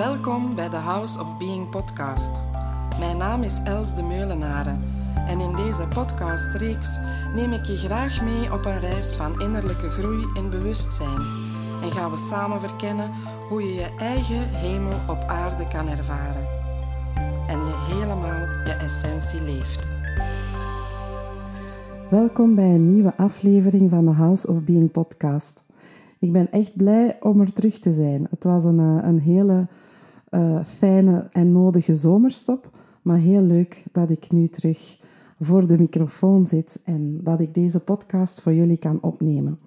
Welkom bij de House of Being podcast. Mijn naam is Els de Meulenaren en in deze podcastreeks neem ik je graag mee op een reis van innerlijke groei en bewustzijn en gaan we samen verkennen hoe je je eigen hemel op aarde kan ervaren en je helemaal je essentie leeft. Welkom bij een nieuwe aflevering van de House of Being podcast. Ik ben echt blij om er terug te zijn. Het was een, eh, een hele uh, fijne en nodige zomerstop, maar heel leuk dat ik nu terug voor de microfoon zit en dat ik deze podcast voor jullie kan opnemen.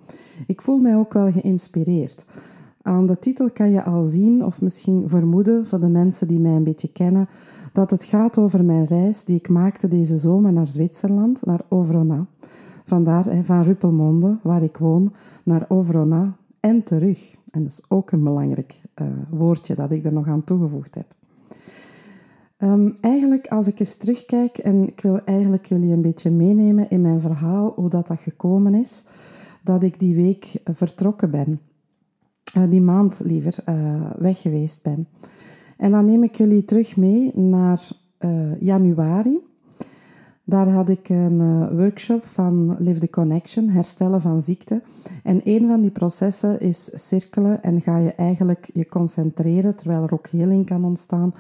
Ik voel mij ook wel geïnspireerd. Aan de titel kan je al zien, of misschien vermoeden voor de mensen die mij een beetje kennen, dat het gaat over mijn reis die ik maakte deze zomer naar Zwitserland, naar Ovrona. Vandaar van Ruppelmonde, waar ik woon, naar Ovrona en terug. En dat is ook een belangrijk uh, woordje dat ik er nog aan toegevoegd heb. Um, eigenlijk, als ik eens terugkijk, en ik wil eigenlijk jullie een beetje meenemen in mijn verhaal, hoe dat, dat gekomen is, dat ik die week vertrokken ben. Uh, die maand liever uh, weg geweest ben. En dan neem ik jullie terug mee naar januari. Daar had ik een uh, workshop van Live the Connection, herstellen van ziekte. En een van die processen is cirkelen en ga je eigenlijk je concentreren, terwijl er ook heling kan ontstaan,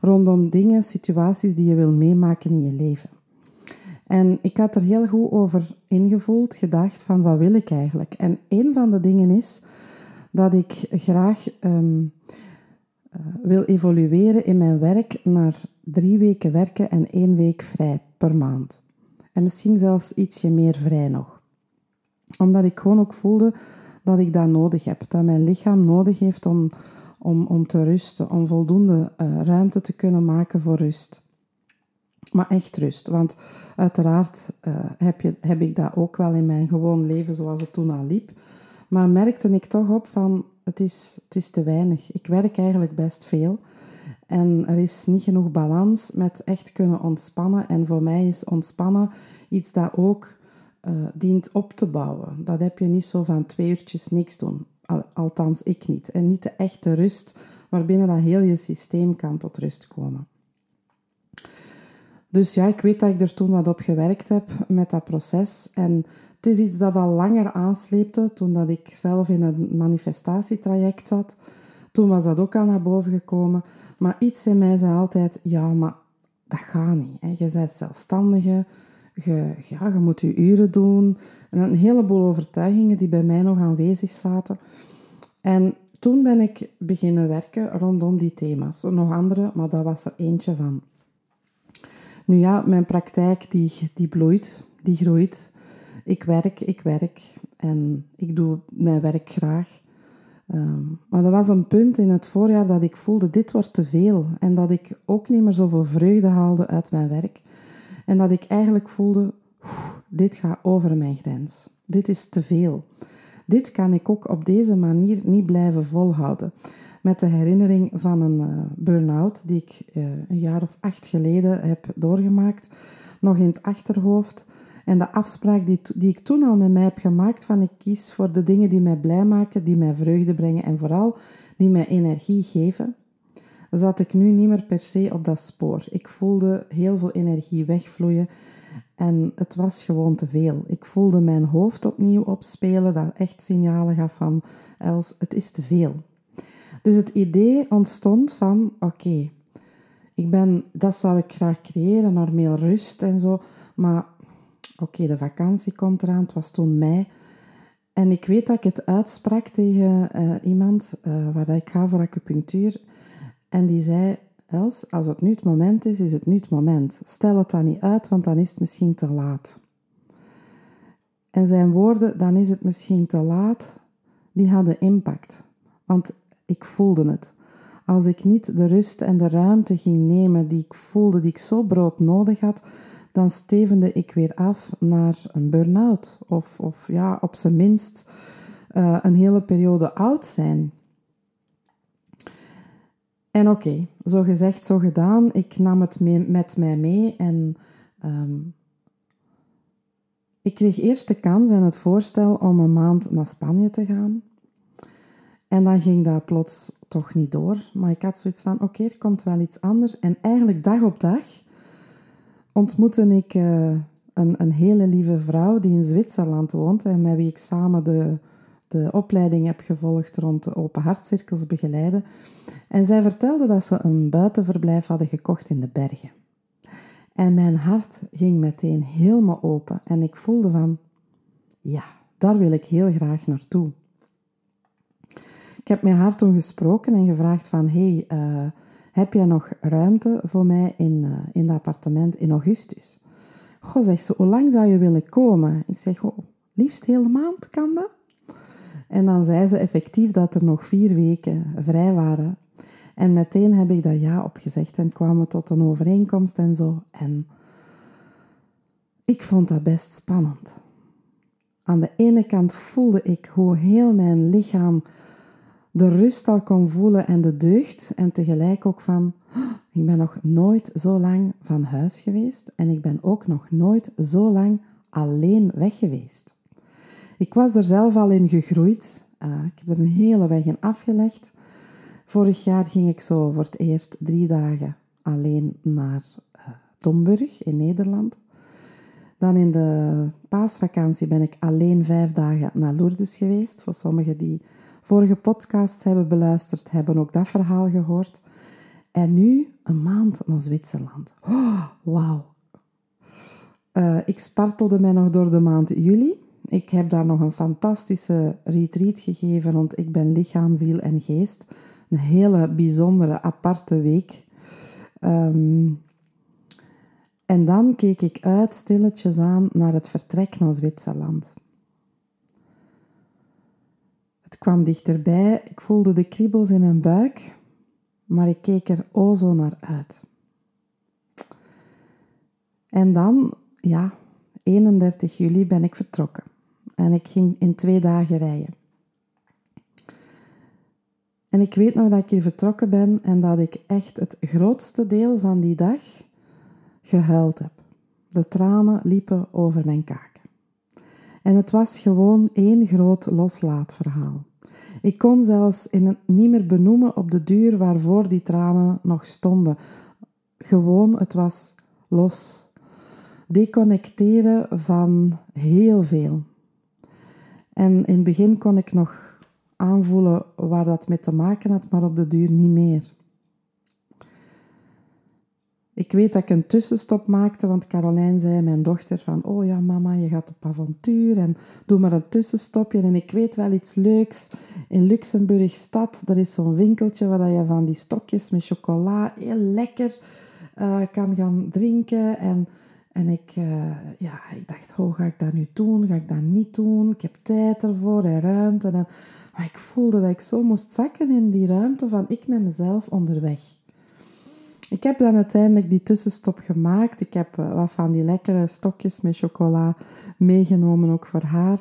rondom dingen, situaties die je wil meemaken in je leven. En ik had er heel goed over ingevoeld, gedacht van wat wil ik eigenlijk? En een van de dingen is dat ik graag um, uh, wil evolueren in mijn werk naar drie weken werken en één week vrij per maand. En misschien zelfs ietsje meer vrij nog. Omdat ik gewoon ook voelde dat ik dat nodig heb. Dat mijn lichaam nodig heeft om, om, om te rusten. Om voldoende uh, ruimte te kunnen maken voor rust. Maar echt rust. Want uiteraard uh, heb, je, heb ik dat ook wel in mijn gewoon leven zoals het toen al liep. Maar merkte ik toch op van het is, het is te weinig. Ik werk eigenlijk best veel. En er is niet genoeg balans met echt kunnen ontspannen. En voor mij is ontspannen iets dat ook uh, dient op te bouwen. Dat heb je niet zo van twee uurtjes niks doen. Althans, ik niet. En niet de echte rust waarbinnen dat heel je systeem kan tot rust komen. Dus ja, ik weet dat ik er toen wat op gewerkt heb met dat proces. En het is iets dat al langer aansleepte toen dat ik zelf in een manifestatietraject zat. Toen was dat ook al naar boven gekomen. Maar iets in mij zei altijd, ja, maar dat gaat niet. Hè. Je bent zelfstandige, je, ja, je moet je uren doen. En een heleboel overtuigingen die bij mij nog aanwezig zaten. En toen ben ik beginnen werken rondom die thema's. Nog andere, maar dat was er eentje van. Nu ja, mijn praktijk die, die bloeit, die groeit. Ik werk, ik werk en ik doe mijn werk graag. Um, maar er was een punt in het voorjaar dat ik voelde, dit wordt te veel. En dat ik ook niet meer zoveel vreugde haalde uit mijn werk. En dat ik eigenlijk voelde, dit gaat over mijn grens. Dit is te veel. Dit kan ik ook op deze manier niet blijven volhouden. Met de herinnering van een uh, burn-out die ik uh, een jaar of acht geleden heb doorgemaakt, nog in het achterhoofd. En de afspraak die, die ik toen al met mij heb gemaakt van ik kies voor de dingen die mij blij maken, die mij vreugde brengen en vooral die mij energie geven, zat ik nu niet meer per se op dat spoor. Ik voelde heel veel energie wegvloeien en het was gewoon te veel. Ik voelde mijn hoofd opnieuw opspelen, dat echt signalen gaf van Els, het is te veel. Dus het idee ontstond van oké, ik ben, dat zou ik graag creëren, naar rust en zo, maar Oké, de vakantie komt eraan. Het was toen mei. En ik weet dat ik het uitsprak tegen uh, iemand uh, waar ik ga voor acupunctuur. En die zei, Els, als het nu het moment is, is het nu het moment. Stel het dan niet uit, want dan is het misschien te laat. En zijn woorden, dan is het misschien te laat, die hadden impact. Want ik voelde het. Als ik niet de rust en de ruimte ging nemen die ik voelde, die ik zo brood nodig had, dan stevende ik weer af naar een burn-out. Of, of ja, op zijn minst uh, een hele periode oud zijn. En oké, zo gezegd, zo gedaan. Ik nam het mee, met mij mee en um, ik kreeg eerst de kans en het voorstel om een maand naar Spanje te gaan. En dan ging dat plots toch niet door. Maar ik had zoiets van, oké, er komt wel iets anders. En eigenlijk dag op dag ontmoette ik uh, een, een hele lieve vrouw die in Zwitserland woont en met wie ik samen de, de opleiding heb gevolgd rond de open hartcirkels begeleiden. En zij vertelde dat ze een buitenverblijf hadden gekocht in de bergen. En mijn hart ging meteen helemaal open en ik voelde van, ja, daar wil ik heel graag naartoe. Ik heb met haar toen gesproken en gevraagd van, hey, uh, heb jij nog ruimte voor mij in, uh, in dat appartement in augustus? Goh, zegt ze, hoe lang zou je willen komen? Ik zeg, oh, liefst hele maand, kan dat? En dan zei ze effectief dat er nog vier weken vrij waren. En meteen heb ik daar ja op gezegd en kwamen we tot een overeenkomst en zo. En ik vond dat best spannend. Aan de ene kant voelde ik hoe heel mijn lichaam de rust al kon voelen en de deugd. En tegelijk ook van, oh, ik ben nog nooit zo lang van huis geweest en ik ben ook nog nooit zo lang alleen weg geweest. Ik was er zelf al in gegroeid. Uh, ik heb er een hele weg in afgelegd. Vorig jaar ging ik zo voor het eerst drie dagen alleen naar uh, Domburg in Nederland. Dan in de paasvakantie ben ik alleen vijf dagen naar Lourdes geweest. Voor sommigen die vorige podcasts hebben beluisterd, hebben ook dat verhaal gehoord. En nu een maand naar Zwitserland. Oh, Wauw. Uh, ik spartelde mij nog door de maand juli. Ik heb daar nog een fantastische retreat gegeven rond Ik ben lichaam, ziel en geest. Een hele bijzondere, aparte week. Um, en dan keek ik uit stilletjes aan naar het vertrek naar Zwitserland. Het kwam dichterbij, ik voelde de kriebels in mijn buik, maar ik keek er o zo naar uit. En dan, ja, 31 juli ben ik vertrokken en ik ging in twee dagen rijden. En ik weet nog dat ik hier vertrokken ben en dat ik echt het grootste deel van die dag gehuild heb. De tranen liepen over mijn kaken. En het was gewoon één groot loslaatverhaal. Ik kon zelfs in het niet meer benoemen op de duur waarvoor die tranen nog stonden. Gewoon, het was los. Deconnecteren van heel veel. En in het begin kon ik nog aanvoelen waar dat mee te maken had, maar op de duur niet meer. Ik weet dat ik een tussenstop maakte, want Carolijn zei, mijn dochter, van oh ja mama, je gaat op avontuur en doe maar een tussenstopje. En ik weet wel iets leuks. In Luxemburg stad, er is zo'n winkeltje waar je van die stokjes met chocola heel lekker uh, kan gaan drinken. En, en ik, uh, ja, ik dacht, oh, ga ik dat nu doen? Ga ik dat niet doen? Ik heb tijd ervoor en ruimte. En, maar ik voelde dat ik zo moest zakken in die ruimte van ik met mezelf onderweg. Ik heb dan uiteindelijk die tussenstop gemaakt. Ik heb eh, wat van die lekkere stokjes met chocola meegenomen, ook voor haar.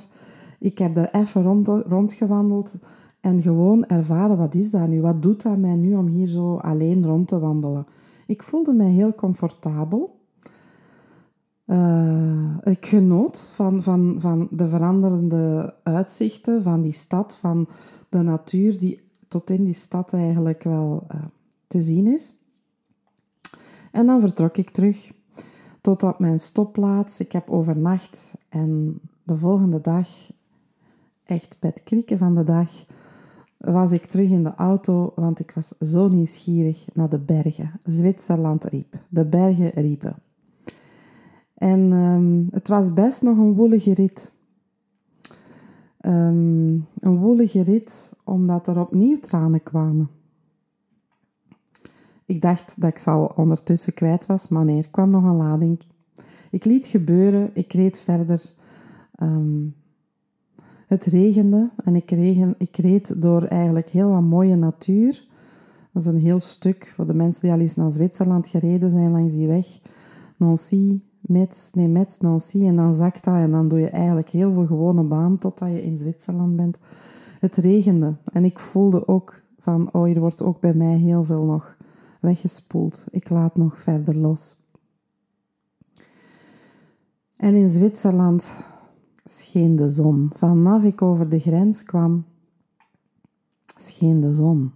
Ik heb er even rond, rondgewandeld en gewoon ervaren, wat is dat nu? Wat doet dat mij nu om hier zo alleen rond te wandelen? Ik voelde mij heel comfortabel. Uh, ik genoot van, van, van de veranderende uitzichten van die stad, van de natuur die tot in die stad eigenlijk wel uh, te zien is. En dan vertrok ik terug tot op mijn stopplaats. Ik heb overnacht en de volgende dag, echt bij het krieken van de dag, was ik terug in de auto, want ik was zo nieuwsgierig naar de bergen. Zwitserland riep. De bergen riepen. En um, het was best nog een woelige rit. Um, een woelige rit, omdat er opnieuw tranen kwamen. Ik dacht dat ik ze al ondertussen kwijt was, maar nee, er kwam nog een lading. Ik liet gebeuren, ik reed verder. Ehm, het regende en ik, ik reed door eigenlijk heel wat mooie natuur. Dat is een heel stuk voor de mensen die al eens naar Zwitserland gereden zijn langs die weg. Nancy, Metz, nee, Nancy en dan Zakta. En dan doe je eigenlijk heel veel gewone baan totdat je in Zwitserland bent. Het regende en ik voelde ook van, oh, hier wordt ook bij mij heel veel nog weggespoeld. Ik laat nog verder los. En in Zwitserland scheen de zon. Vanaf ik over de grens kwam, scheen de zon.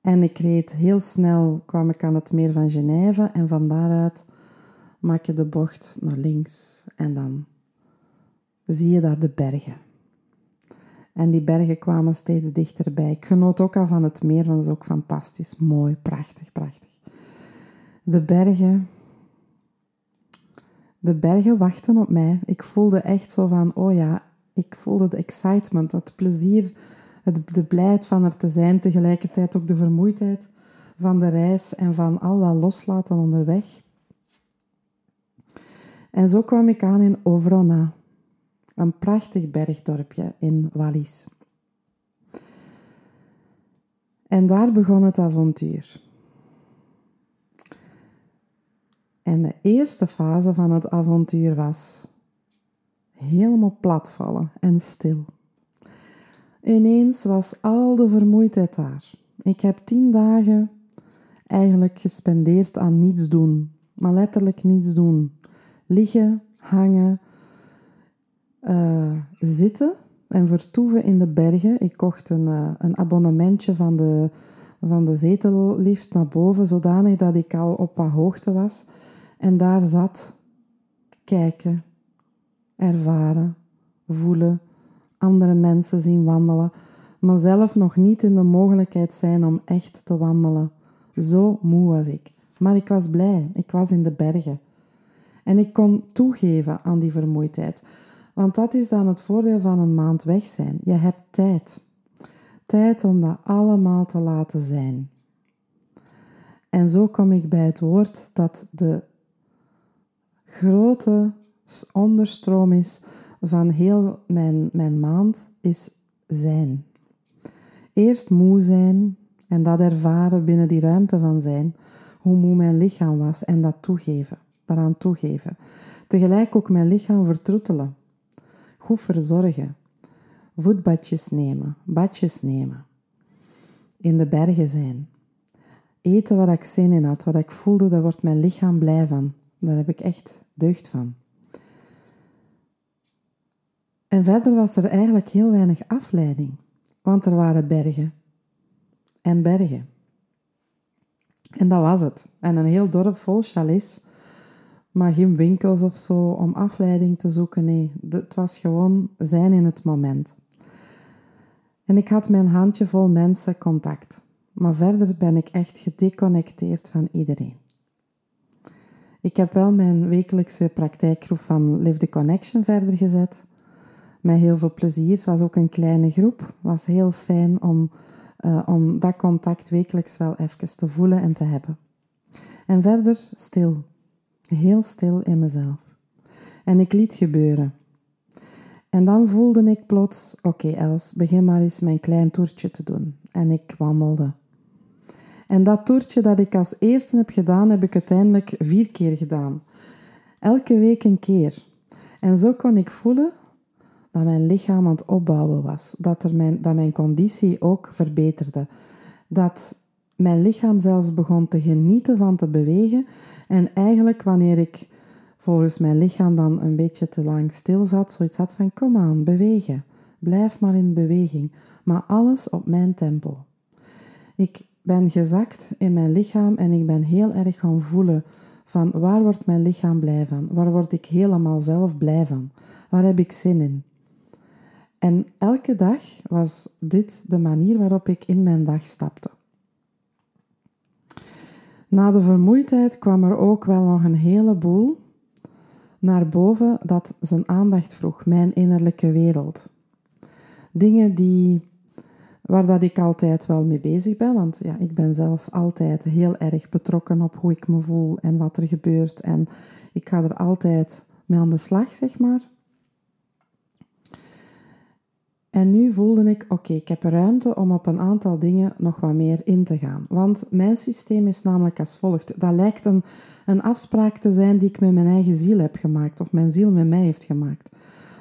En ik reed heel snel, kwam ik aan het meer van Genève en van daaruit maak je de bocht naar links en dan zie je daar de bergen. En die bergen kwamen steeds dichterbij. Ik genoot ook al van het meer, want dat is ook fantastisch. Mooi, prachtig, prachtig. De bergen. De bergen wachten op mij. Ik voelde echt zo van, oh ja, ik voelde de excitement, het plezier, het, de blijheid van er te zijn. Tegelijkertijd ook de vermoeidheid van de reis en van al dat loslaten onderweg. En zo kwam ik aan in Ovrona een prachtig bergdorpje in Wallis. En daar begon het avontuur. En de eerste fase van het avontuur was helemaal platvallen en stil. Ineens was al de vermoeidheid daar. Ik heb tien dagen eigenlijk gespendeerd aan niets doen, maar letterlijk niets doen. Liggen, hangen, uh, zitten en vertoeven in de bergen. Ik kocht een, uh, een abonnementje van de, van de zetellift naar boven, zodanig dat ik al op wat hoogte was. En daar zat, kijken, ervaren, voelen, andere mensen zien wandelen, maar zelf nog niet in de mogelijkheid zijn om echt te wandelen. Zo moe was ik. Maar ik was blij, ik was in de bergen. En ik kon toegeven aan die vermoeidheid. Want dat is dan het voordeel van een maand weg zijn. Je hebt tijd. Tijd om dat allemaal te laten zijn. En zo kom ik bij het woord dat de grote onderstroom is van heel mijn, mijn maand, is zijn. Eerst moe zijn en dat ervaren binnen die ruimte van zijn, hoe moe mijn lichaam was en dat toegeven, daaraan toegeven. Tegelijk ook mijn lichaam vertroetelen goed verzorgen. Voetbadjes nemen, badjes nemen. In de bergen zijn. Eten wat ik zin in had, wat ik voelde, daar wordt mijn lichaam blij van. Daar heb ik echt deugd van. En verder was er eigenlijk heel weinig afleiding, want er waren bergen en bergen. En dat was het. En een heel dorp vol chalets maar geen winkels of zo om afleiding te zoeken. Nee, het was gewoon zijn in het moment. En ik had mijn handje vol mensen contact. Maar verder ben ik echt gedeconnecteerd van iedereen. Ik heb wel mijn wekelijkse praktijkgroep van Live the Connection verder gezet. Met heel veel plezier. Het was ook een kleine groep. Het was heel fijn om, uh, om dat contact wekelijks wel even te voelen en te hebben. En verder stil heel stil in mezelf. En ik liet gebeuren. En dan voelde ik plots, oké Els, begin maar eens mijn klein toertje te doen. En ik wandelde. En dat toertje dat ik als eerste heb gedaan, heb ik uiteindelijk vier keer gedaan. Elke week een keer. En zo kon ik voelen dat mijn lichaam aan het opbouwen was. Dat, er mijn, dat mijn conditie ook verbeterde. Dat mijn lichaam zelfs begon te genieten van te bewegen. En eigenlijk wanneer ik volgens mijn lichaam dan een beetje te lang stil zat, zoiets had van kom aan, bewegen. Blijf maar in beweging. Maar alles op mijn tempo. Ik ben gezakt in mijn lichaam en ik ben heel erg gaan voelen van waar wordt mijn lichaam blij van? Waar word ik helemaal zelf blij van? Waar heb ik zin in? En elke dag was dit de manier waarop ik in mijn dag stapte. Na de vermoeidheid kwam er ook wel nog een heleboel naar boven dat zijn aandacht vroeg, mijn innerlijke wereld. Dingen die, waar dat ik altijd wel mee bezig ben, want ja, ik ben zelf altijd heel erg betrokken op hoe ik me voel en wat er gebeurt. En ik ga er altijd mee aan de slag, zeg maar. En nu voelde ik, oké, ik heb ruimte om op een aantal dingen nog wat meer in te gaan. Want mijn systeem is namelijk als volgt. Dat lijkt een, een afspraak te zijn die ik met mijn eigen ziel heb gemaakt, of mijn ziel met mij heeft gemaakt.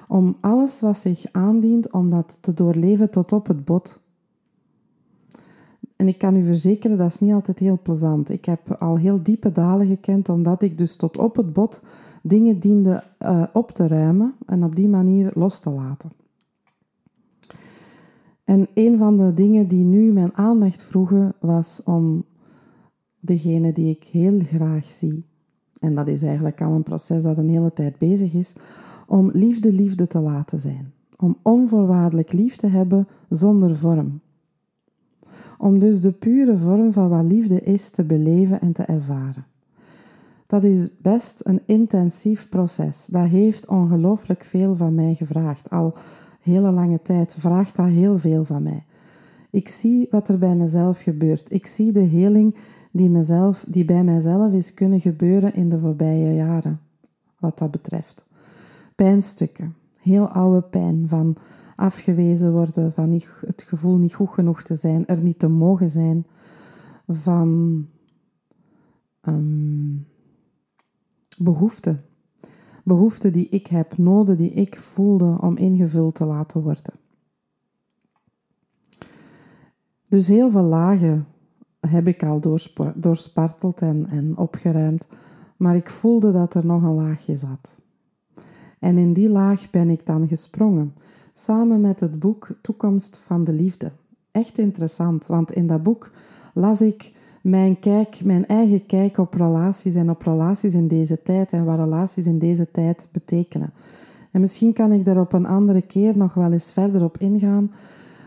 Om alles wat zich aandient, om dat te doorleven tot op het bot. En ik kan u verzekeren, dat is niet altijd heel plezant. Ik heb al heel diepe dalen gekend, omdat ik dus tot op het bot dingen diende uh, op te ruimen en op die manier los te laten. En een van de dingen die nu mijn aandacht vroegen was om degene die ik heel graag zie, en dat is eigenlijk al een proces dat een hele tijd bezig is, om liefde liefde te laten zijn. Om onvoorwaardelijk lief te hebben zonder vorm. Om dus de pure vorm van wat liefde is te beleven en te ervaren. Dat is best een intensief proces. Dat heeft ongelooflijk veel van mij gevraagd. Al hele lange tijd vraagt dat heel veel van mij. Ik zie wat er bij mezelf gebeurt. Ik zie de heling die, mezelf, die bij mijzelf is kunnen gebeuren in de voorbije jaren, wat dat betreft. Pijnstukken, heel oude pijn van afgewezen worden, van het gevoel niet goed genoeg te zijn, er niet te mogen zijn, van um, behoeften. Behoeften die ik heb, noden die ik voelde om ingevuld te laten worden. Dus heel veel lagen heb ik al doorsparteld en, en opgeruimd, maar ik voelde dat er nog een laagje zat. En in die laag ben ik dan gesprongen, samen met het boek Toekomst van de Liefde. Echt interessant, want in dat boek las ik mijn, kijk, mijn eigen kijk op relaties en op relaties in deze tijd en wat relaties in deze tijd betekenen. En misschien kan ik daar op een andere keer nog wel eens verder op ingaan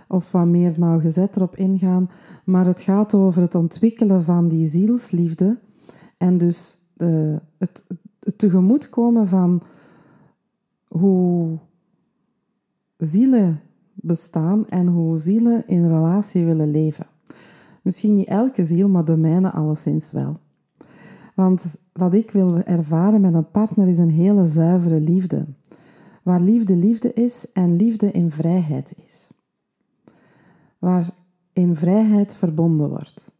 of wat meer nauwgezet erop ingaan. Maar het gaat over het ontwikkelen van die zielsliefde en dus uh, het, het tegemoetkomen van hoe zielen bestaan en hoe zielen in relatie willen leven. Misschien niet elke ziel, maar de mijne alleszins wel. Want wat ik wil ervaren met een partner is een hele zuivere liefde. Waar liefde liefde is en liefde in vrijheid is. Waar in vrijheid verbonden wordt.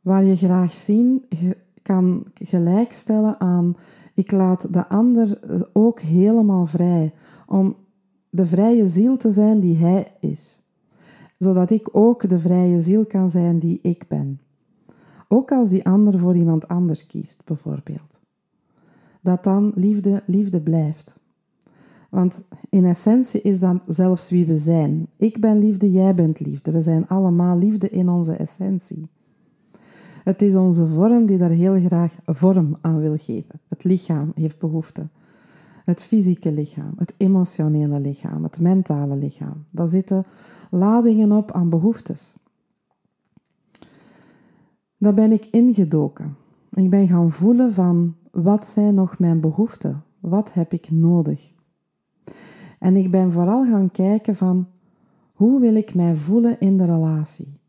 Waar je graag zien kan gelijkstellen aan ik laat de ander ook helemaal vrij om de vrije ziel te zijn die hij is zodat ik ook de vrije ziel kan zijn die ik ben. Ook als die ander voor iemand anders kiest, bijvoorbeeld. Dat dan liefde liefde blijft. Want in essentie is dat zelfs wie we zijn. Ik ben liefde, jij bent liefde. We zijn allemaal liefde in onze essentie. Het is onze vorm die daar heel graag vorm aan wil geven. Het lichaam heeft behoefte. Het fysieke lichaam, het emotionele lichaam, het mentale lichaam. Daar zitten ladingen op aan behoeftes. Daar ben ik ingedoken. Ik ben gaan voelen van wat zijn nog mijn behoeften? Wat heb ik nodig? En ik ben vooral gaan kijken van hoe wil ik mij voelen in de relatie?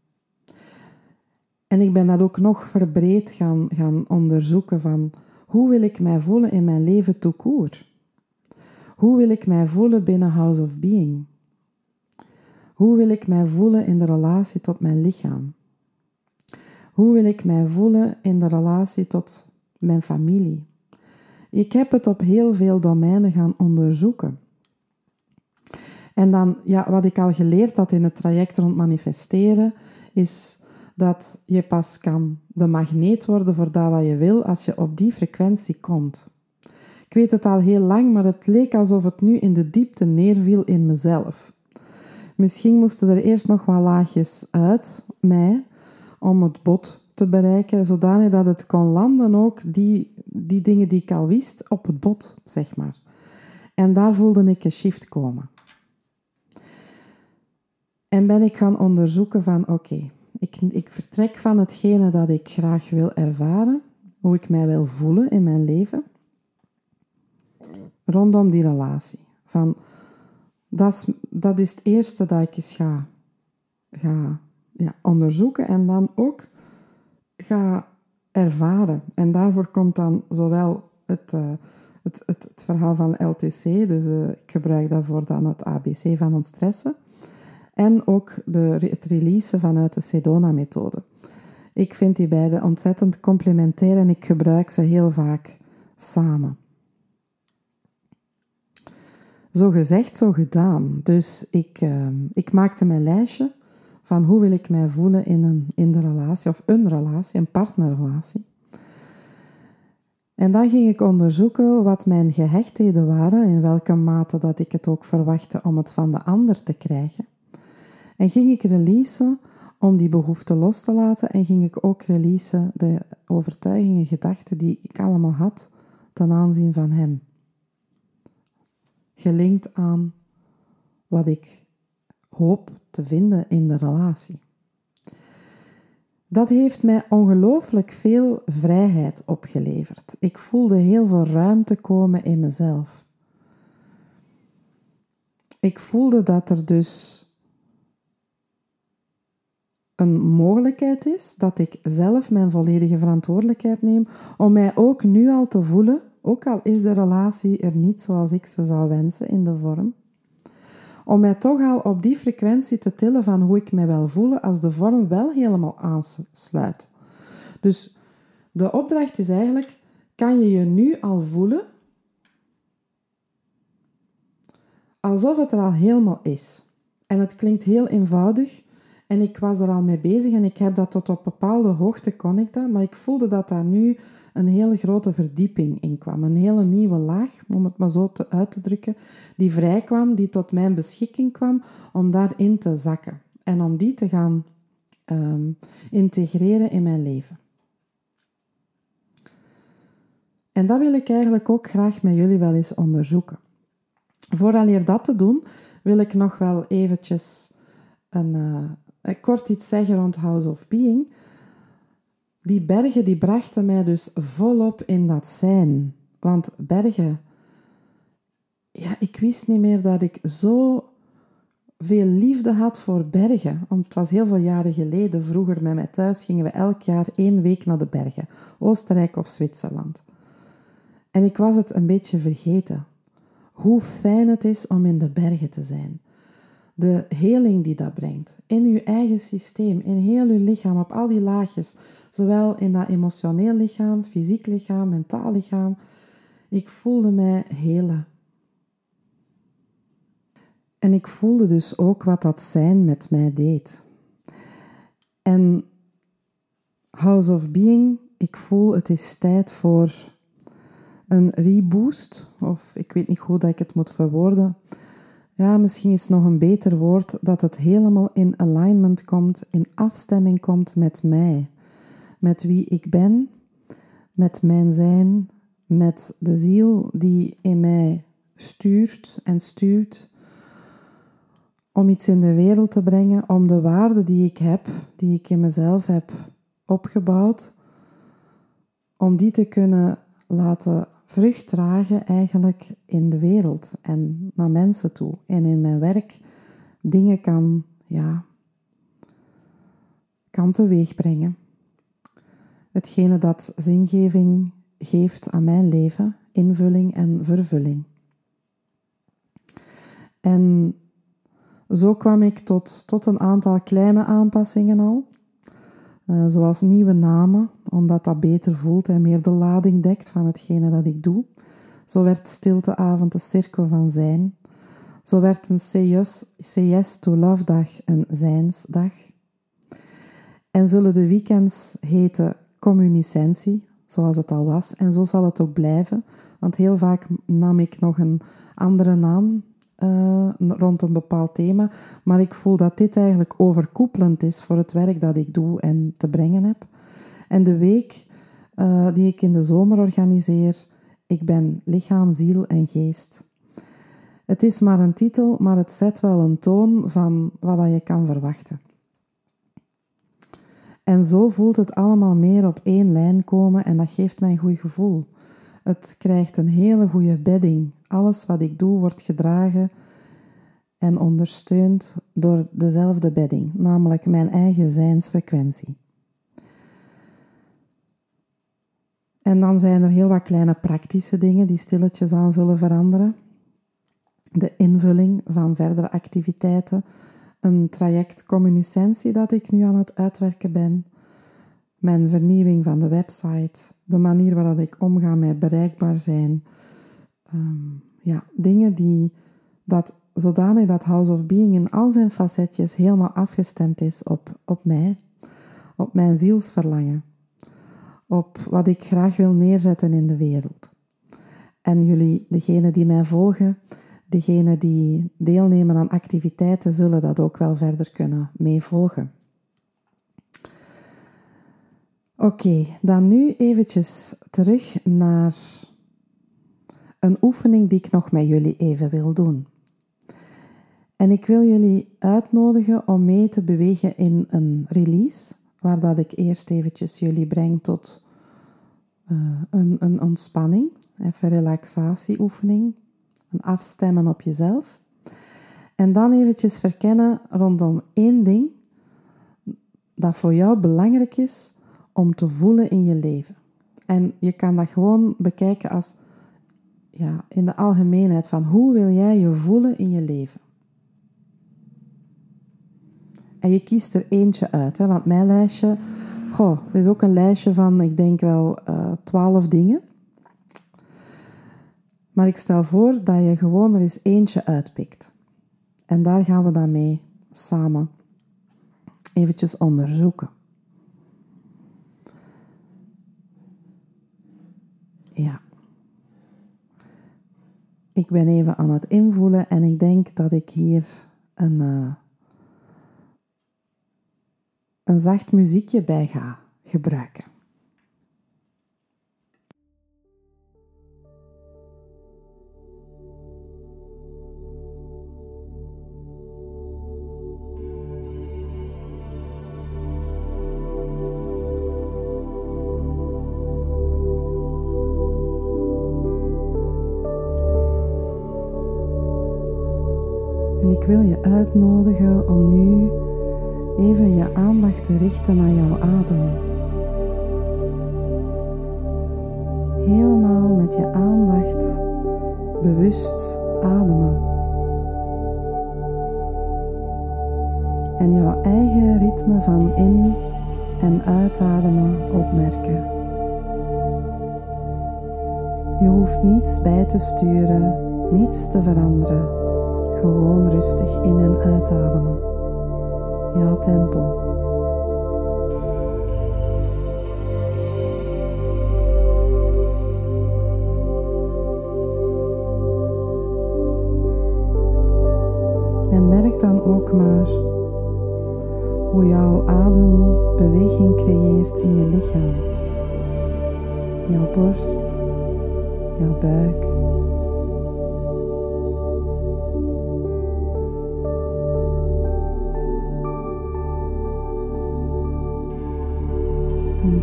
En ik ben dat ook nog verbreed gaan, gaan onderzoeken van hoe wil ik mij voelen in mijn leven toekoer? Hoe wil ik mij voelen binnen House of Being? Hoe wil ik mij voelen in de relatie tot mijn lichaam? Hoe wil ik mij voelen in de relatie tot mijn familie? Ik heb het op heel veel domeinen gaan onderzoeken. En dan, ja, wat ik al geleerd had in het traject rond manifesteren, is dat je pas kan de magneet worden voor dat wat je wil als je op die frequentie komt. Ik weet het al heel lang, maar het leek alsof het nu in de diepte neerviel in mezelf. Misschien moesten er eerst nog wat laagjes uit mij om het bot te bereiken, zodanig dat het kon landen ook, die, die dingen die ik al wist, op het bot, zeg maar. En daar voelde ik een shift komen. En ben ik gaan onderzoeken van, oké, ik, ik vertrek van hetgene dat ik graag wil ervaren, hoe ik mij wil voelen in mijn leven, rondom die relatie. Van, dat is, dat is het eerste dat ik eens ga, ga ja, onderzoeken en dan ook ga ervaren. En daarvoor komt dan zowel het, uh, het, het, het, verhaal van LTC, dus uh, ik gebruik daarvoor dan het ABC van ontstressen, en ook de, het releasen vanuit de Sedona-methode. Ik vind die beide ontzettend complementair en ik gebruik ze heel vaak samen. Zo gezegd, zo gedaan. Dus ik, uh, ik maakte mijn lijstje van hoe wil ik mij voelen in, een, in de relatie, of een relatie, een partnerrelatie. En dan ging ik onderzoeken wat mijn gehechtheden waren, in welke mate dat ik het ook verwachtte om het van de ander te krijgen. En ging ik releasen om die behoefte los te laten en ging ik ook releasen de overtuigingen, gedachten die ik allemaal had ten aanzien van hem. Gelinkt aan wat ik hoop te vinden in de relatie. Dat heeft mij ongelooflijk veel vrijheid opgeleverd. Ik voelde heel veel ruimte komen in mezelf. Ik voelde dat er dus een mogelijkheid is dat ik zelf mijn volledige verantwoordelijkheid neem om mij ook nu al te voelen, ook al is de relatie er niet zoals ik ze zou wensen in de vorm, om mij toch al op die frequentie te tillen van hoe ik mij wil voelen als de vorm wel helemaal aansluit. Dus de opdracht is eigenlijk, kan je je nu al voelen alsof het er al helemaal is. En het klinkt heel eenvoudig en ik was er al mee bezig en ik heb dat tot op bepaalde hoogte kon ik dat, maar ik voelde dat daar nu een hele grote verdieping in kwam. Een hele nieuwe laag, om het maar zo te, uit te drukken, die vrij kwam, die tot mijn beschikking kwam om daarin te zakken en om die te gaan ehm, integreren in mijn leven. En dat wil ik eigenlijk ook graag met jullie wel eens onderzoeken. Vooraleer dat te doen, wil ik nog wel eventjes een, uh, kort iets zeggen rond House of Being die bergen die brachten mij dus volop in dat zijn. Want bergen, ja, ik wist niet meer dat ik zo veel liefde had voor bergen. Want het was heel veel jaren geleden. Vroeger met mij thuis gingen we elk jaar één week naar de bergen, Oostenrijk of Zwitserland. En ik was het een beetje vergeten. Hoe fijn het is om in de bergen te zijn de heling die dat brengt. In uw eigen systeem, in heel uw lichaam, op al die laagjes. Zowel in dat emotioneel lichaam, fysiek lichaam, mentaal lichaam. Ik voelde mij helen. En ik voelde dus ook wat dat zijn met mij deed. En House of Being, ik voel het is tijd voor een reboost. Of ik weet niet hoe dat ik het moet verwoorden ja, misschien is nog een beter woord dat het helemaal in alignment komt, in afstemming komt met mij, met wie ik ben, met mijn zijn, met de ziel die in mij stuurt en stuurt om iets in de wereld te brengen, om de waarde die ik heb, die ik in mezelf heb opgebouwd, om die te kunnen laten vrucht dragen eigenlijk in de wereld en naar mensen toe. En in mijn werk dingen kan, ja, kan teweeg brengen. Hetgene dat zingeving geeft aan mijn leven, invulling en vervulling. En zo kwam ik tot, tot een aantal kleine aanpassingen al. Uh, zoals nieuwe namen, omdat dat beter voelt en meer de lading dekt van hetgene dat ik doe. Zo werd stilteavond de cirkel van zijn. Zo werd een Yes, to Love dag een zijnsdag. En zullen de weekends heten communicentie, zoals het al was. En zo zal het ook blijven, want heel vaak nam ik nog een andere naam uh, rond een bepaald thema. Maar ik voel dat dit eigenlijk overkoepelend is voor het werk dat ik doe en te brengen heb. En de week uh, die ik in de zomer organiseer, ik ben lichaam, ziel en geest. Het is maar een titel, maar het zet wel een toon van wat je kan verwachten. En zo voelt het allemaal meer op één lijn komen en dat geeft mij een goed gevoel. Het krijgt een hele goede bedding. Alles wat ik doe wordt gedragen en ondersteund door dezelfde bedding, namelijk mijn eigen zijnsfrequentie. En dan zijn er heel wat kleine praktische dingen die stilletjes aan zullen veranderen. De invulling van verdere activiteiten, een traject communicentie dat ik nu aan het uitwerken ben, mijn vernieuwing van de website, de manier waarop ik omga met bereikbaar zijn. Ehm, ja, dingen die dat zodanig dat House of Being in al zijn facetjes helemaal afgestemd is op, op mij, op mijn zielsverlangen op wat ik graag wil neerzetten in de wereld. En jullie, degenen die mij volgen, degenen die deelnemen aan activiteiten, zullen dat ook wel verder kunnen meevolgen. Oké, dan nu eventjes terug naar een oefening die ik nog met jullie even wil doen. En ik wil jullie uitnodigen om mee te bewegen in een release, waar dat ik eerst eventjes jullie breng tot uh, een, een ontspanning, even relaxatieoefening, een afstemmen op jezelf. En dan eventjes verkennen rondom één ding dat voor jou belangrijk is om te voelen in je leven. En je kan dat gewoon bekijken als ja, in de algemeenheid van hoe wil jij je voelen in je leven. En je kiest er eentje uit, hè, want mijn lijstje, goh, is ook een lijstje van, ik denk wel, eh, twaalf dingen. Maar ik stel voor dat je gewoon er eens eentje uitpikt. En daar gaan we dan mee samen eventjes onderzoeken. Ja. Ik ben even aan het invoelen en ik denk dat ik hier een, uh, een zacht muziekje bij ga gebruiken. En ik wil je uitnodigen om nu even je aandacht te richten naar jouw adem. Helemaal met je aandacht bewust ademen. En jouw eigen ritme van in- en uitademen opmerken. Je hoeft niets bij te sturen, niets te veranderen. Gewoon rustig in- en uitademen. Jouw tempo. En merk dan ook maar hoe jouw adem beweging creëert in je lichaam. Jouw borst, jouw buik,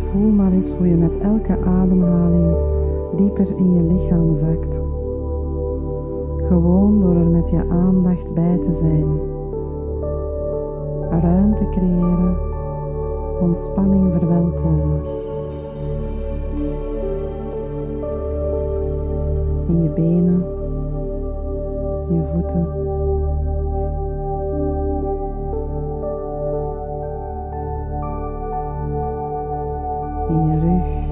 voel maar eens hoe je met elke ademhaling dieper in je lichaam zakt. Gewoon door er met je aandacht bij te zijn. Ruimte creëren, ontspanning verwelkomen. In je benen, je voeten. In je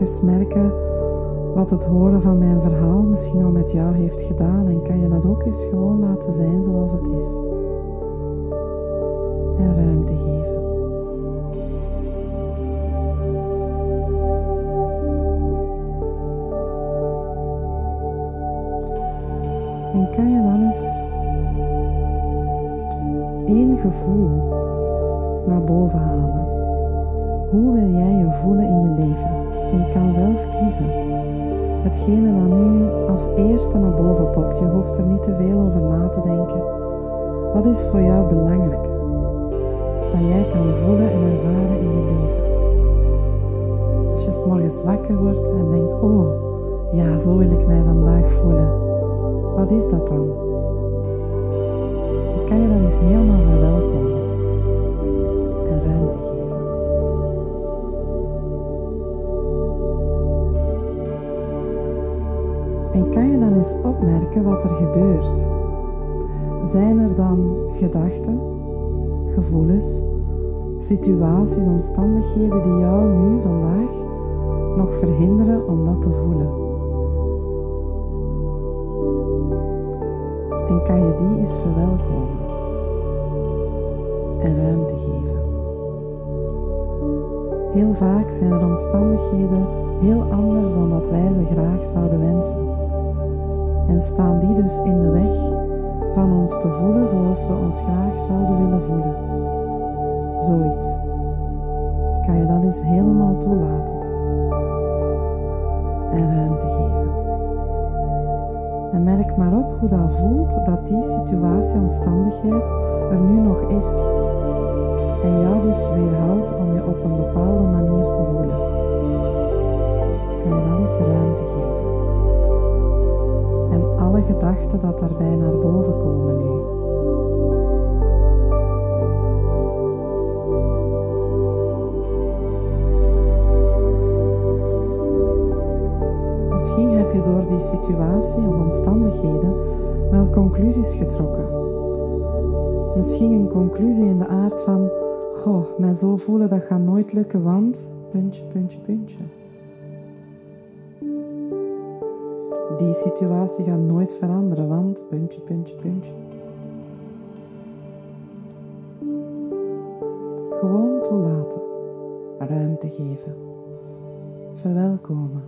eens merken wat het horen van mijn verhaal misschien al met jou heeft gedaan en kan je dat ook eens gewoon laten zijn zoals het is. En ruimte geven. En kan je dan eens één gevoel naar boven halen? Hoe wil jij je voelen in je leven? En je kan zelf kiezen. Hetgene dat nu als eerste naar boven popt, je hoeft er niet te veel over na te denken. Wat is voor jou belangrijk? Dat jij kan voelen en ervaren in je leven. Als je s morgens wakker wordt en denkt, oh, ja, zo wil ik mij vandaag voelen. Wat is dat dan? Dan kan je dat eens helemaal verwelkomen wat er gebeurt? Zijn er dan gedachten, gevoelens, situaties, omstandigheden die jou nu vandaag nog verhinderen om dat te voelen? En kan je die eens verwelkomen en ruimte geven? Heel vaak zijn er omstandigheden heel anders dan dat wij ze graag zouden wensen en staan die dus in de weg van ons te voelen zoals we ons graag zouden willen voelen. Zoiets. Kan je dat eens helemaal toelaten en ruimte geven. En merk maar op hoe dat voelt dat die situatie, omstandigheid er nu nog is. En jou dus weerhoudt om je op een bepaalde manier te voelen. Kan je dan eens ruimte geven en alle gedachten dat daarbij naar boven komen nu. Misschien heb je door die situatie of omstandigheden wel conclusies getrokken. Misschien een conclusie in de aard van: Goh, mij zo voelen dat gaat nooit lukken, want. puntje, puntje, puntje. Die situatie gaat nooit veranderen, want puntje, puntje, puntje. Gewoon toelaten, ruimte geven, verwelkomen.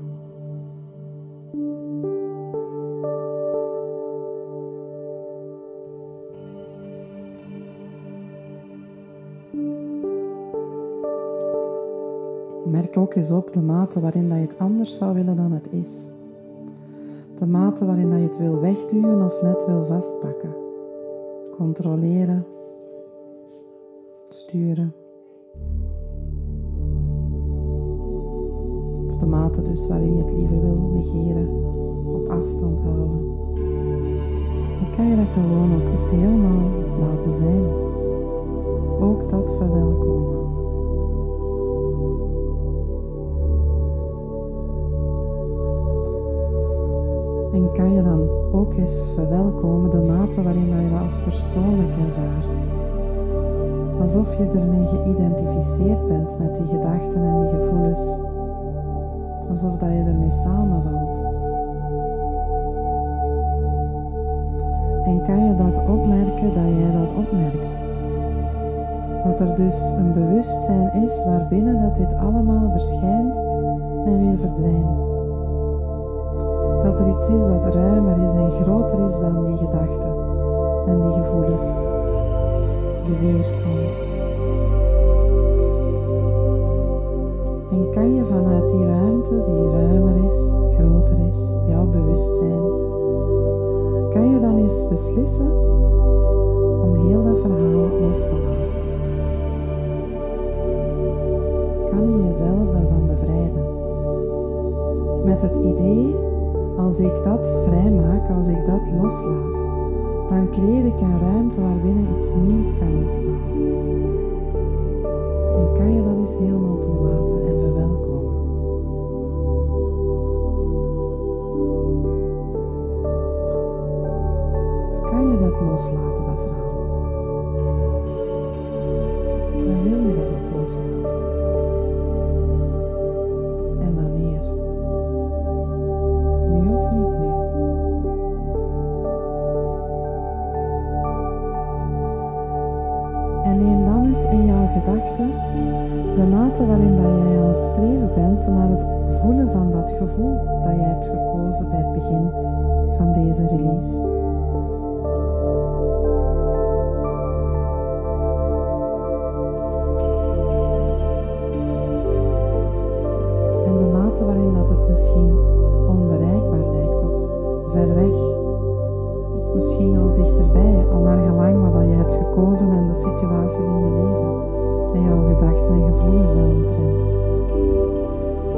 Merk ook eens op de mate waarin dat je het anders zou willen dan het is de mate waarin dat je het wil wegduwen of net wil vastpakken. Controleren, sturen. Of de mate dus waarin je het liever wil negeren, op afstand houden. Dan kan je dat gewoon ook eens helemaal laten zijn. Ook dat verwelkomen. En kan je dan ook eens verwelkomen de mate waarin je dat als persoonlijk ervaart. Alsof je ermee geïdentificeerd bent met die gedachten en die gevoelens. Alsof dat je ermee samenvalt. En kan je dat opmerken dat jij dat opmerkt? Dat er dus een bewustzijn is waarbinnen dat dit allemaal verschijnt en weer verdwijnt dat er iets is dat ruimer is en groter is dan die gedachten en die gevoelens, die weerstand. En kan je vanuit die ruimte, die ruimer is, groter is, jouw bewustzijn, kan je dan eens beslissen om heel dat verhaal los te laten. Kan je jezelf daarvan bevrijden? Met het idee als ik dat vrijmaak, als ik dat loslaat, dan creëer ik een ruimte waarbinnen iets nieuws kan ontstaan. En kan je dat eens helemaal toelaten en verwelkomen. Dus kan je dat loslaten, dat waarin dat jij aan het streven bent naar het voelen van dat gevoel dat jij hebt gekozen bij het begin van deze release. Gevoelens daaromtrent.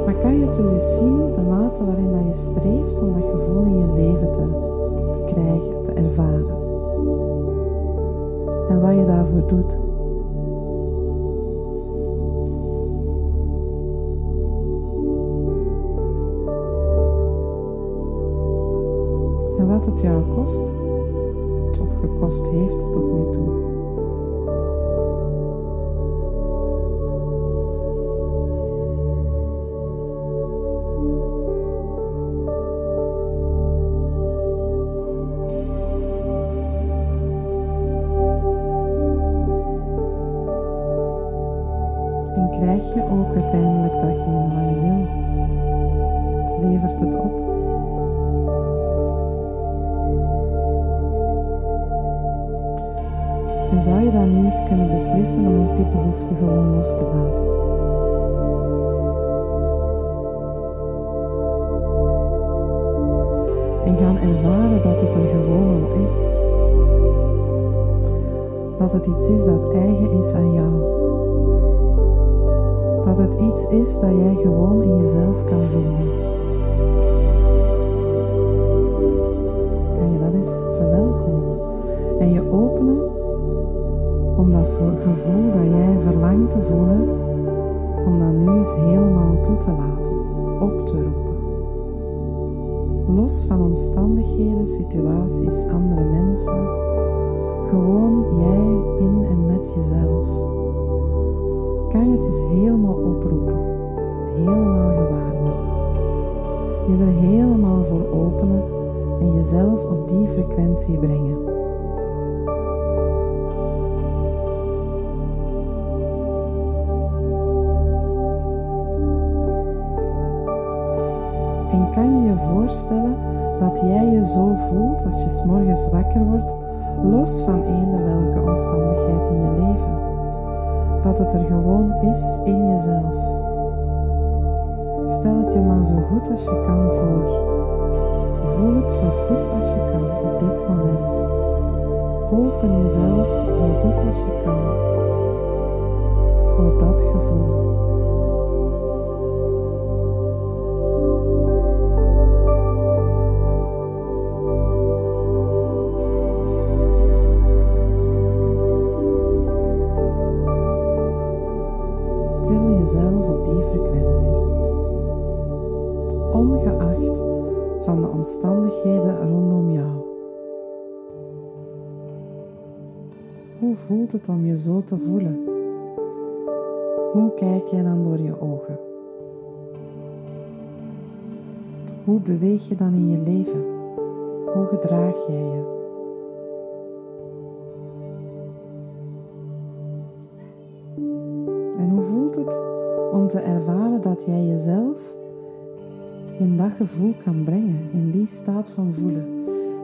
Maar kan je het dus eens zien, de mate waarin dat je streeft om dat gevoel in je leven te, te krijgen, te ervaren. En wat je daarvoor doet. En wat het jou kost, of gekost heeft tot nu toe. Om ook die behoefte gewoon los te laten? En gaan ervaren dat het er gewoon al is. Dat het iets is dat eigen is aan jou. Dat het iets is dat jij gewoon in jezelf kan vinden. Situaties, andere mensen, gewoon jij in en met jezelf. Kan je het eens helemaal oproepen, helemaal gewaar worden. Je er helemaal voor openen en jezelf op die frequentie brengen. En kan je je voorstellen dat jij je zo voelt als je s morgens wakker wordt, los van eender welke omstandigheid in je leven? Dat het er gewoon is in jezelf. Stel het je maar zo goed als je kan voor. Voel het zo goed als je kan op dit moment. Open jezelf zo goed als je kan voor dat gevoel. Zo te voelen? Hoe kijk jij dan door je ogen? Hoe beweeg je dan in je leven? Hoe gedraag jij je? En hoe voelt het om te ervaren dat jij jezelf in dat gevoel kan brengen, in die staat van voelen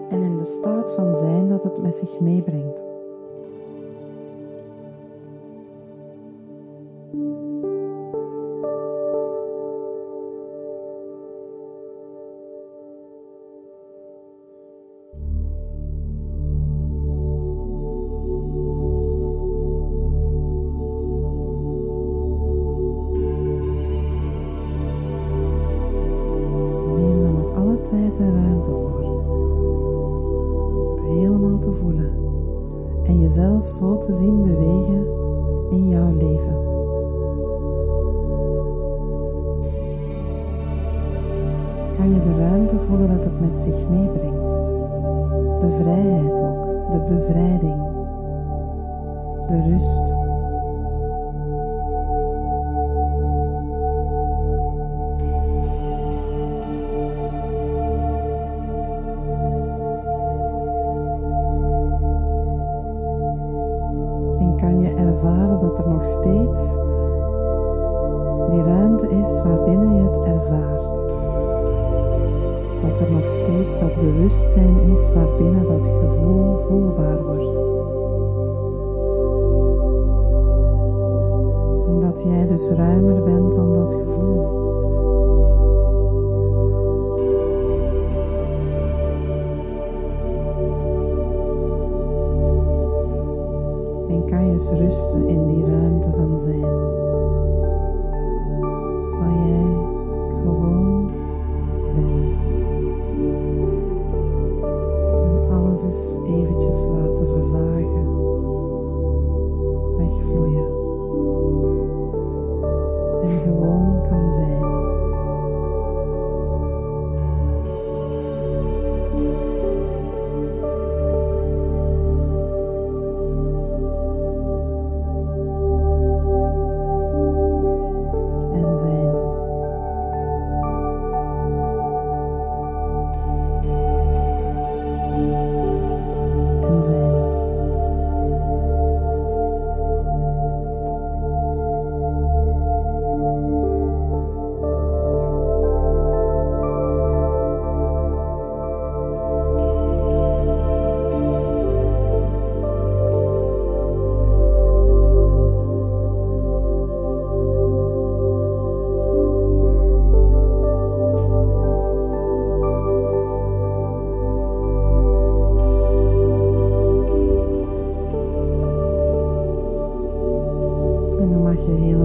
en in de staat van zijn dat het met zich meebrengt? Rusten in die ruimte van zijn. Waar jij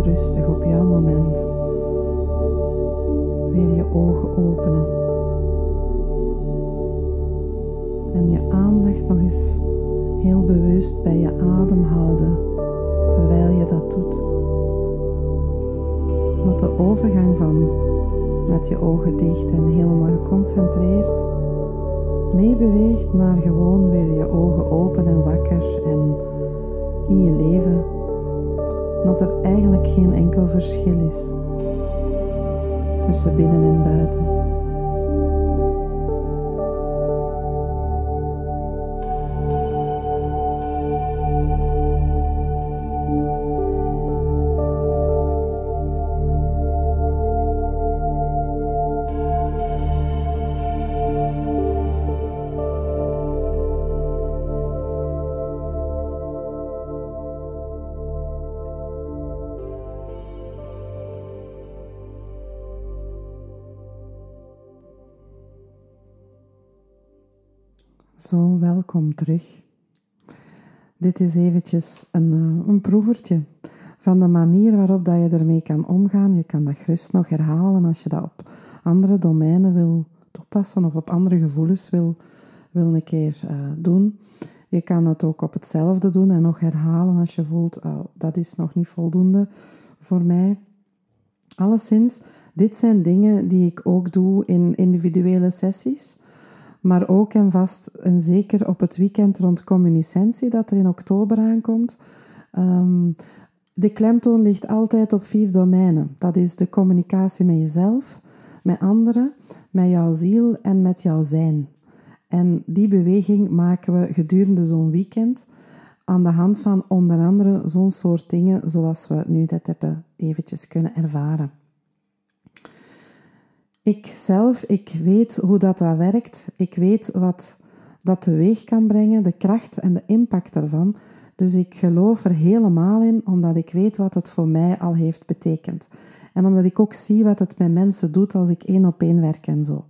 rustig op jouw moment weer je ogen openen. En je aandacht nog eens heel bewust bij je adem houden terwijl je dat doet. Dat de overgang van met je ogen dicht en helemaal geconcentreerd meebeweegt naar gewoon weer je ogen open en wakker en in je leven dat er eigenlijk geen enkel verschil is tussen binnen en buiten. Terug. Dit is eventjes een, uh, een proevertje van de manier waarop dat je ermee kan omgaan. Je kan dat gerust nog herhalen als je dat op andere domeinen wil toepassen of op andere gevoelens wil, wil een keer uh, doen. Je kan het ook op hetzelfde doen en nog herhalen als je voelt, oh, dat is nog niet voldoende voor mij. Alleszins, dit zijn dingen die ik ook doe in individuele sessies. Maar ook en vast en zeker op het weekend rond communicentie dat er in oktober aankomt. Um, de klemtoon ligt altijd op vier domeinen. Dat is de communicatie met jezelf, met anderen, met jouw ziel en met jouw zijn. En die beweging maken we gedurende zo'n weekend aan de hand van onder andere zo'n soort dingen zoals we nu dat hebben eventjes kunnen ervaren. Ik zelf, ik weet hoe dat, dat werkt. Ik weet wat dat teweeg kan brengen, de kracht en de impact ervan. Dus ik geloof er helemaal in, omdat ik weet wat het voor mij al heeft betekend. En omdat ik ook zie wat het met mensen doet als ik één op één werk en zo.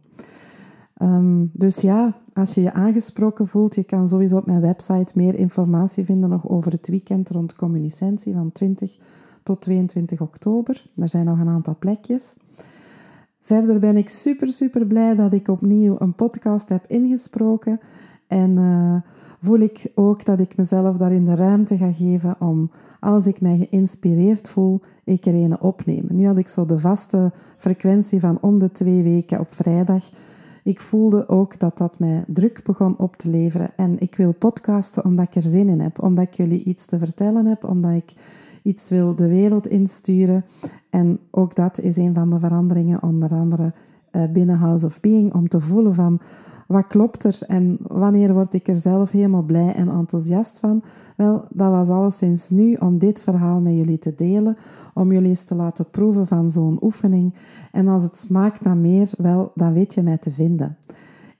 Um, dus ja, als je je aangesproken voelt, je kan sowieso op mijn website meer informatie vinden nog over het weekend rond communicentie van 20 tot 22 oktober. Er zijn nog een aantal plekjes. Verder ben ik super, super blij dat ik opnieuw een podcast heb ingesproken. En uh, voel ik ook dat ik mezelf daarin de ruimte ga geven om, als ik mij geïnspireerd voel, ik er een opnemen. Nu had ik zo de vaste frequentie van om de twee weken op vrijdag. Ik voelde ook dat dat mij druk begon op te leveren. En ik wil podcasten omdat ik er zin in heb, omdat ik jullie iets te vertellen heb, omdat ik iets wil de wereld insturen. En ook dat is een van de veranderingen, onder andere binnen House of Being, om te voelen van wat klopt er en wanneer word ik er zelf helemaal blij en enthousiast van? Wel, dat was alleszins nu om dit verhaal met jullie te delen, om jullie eens te laten proeven van zo'n oefening. En als het smaakt naar meer, wel, dan weet je mij te vinden.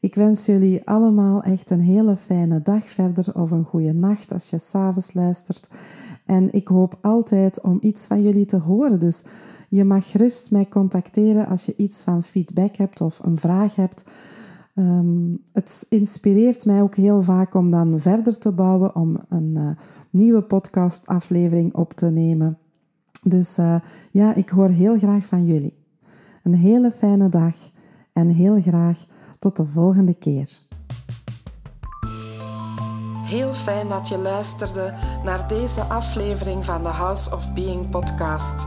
Ik wens jullie allemaal echt een hele fijne dag verder of een goede nacht als je s'avonds luistert. En ik hoop altijd om iets van jullie te horen. Dus je mag gerust mij contacteren als je iets van feedback hebt of een vraag hebt. Ehm, het inspireert mij ook heel vaak om dan verder te bouwen, om een uh, nieuwe podcastaflevering op te nemen. Dus uh, ja, ik hoor heel graag van jullie. Een hele fijne dag en heel graag tot de volgende keer. Heel fijn dat je luisterde naar deze aflevering van de House of Being podcast.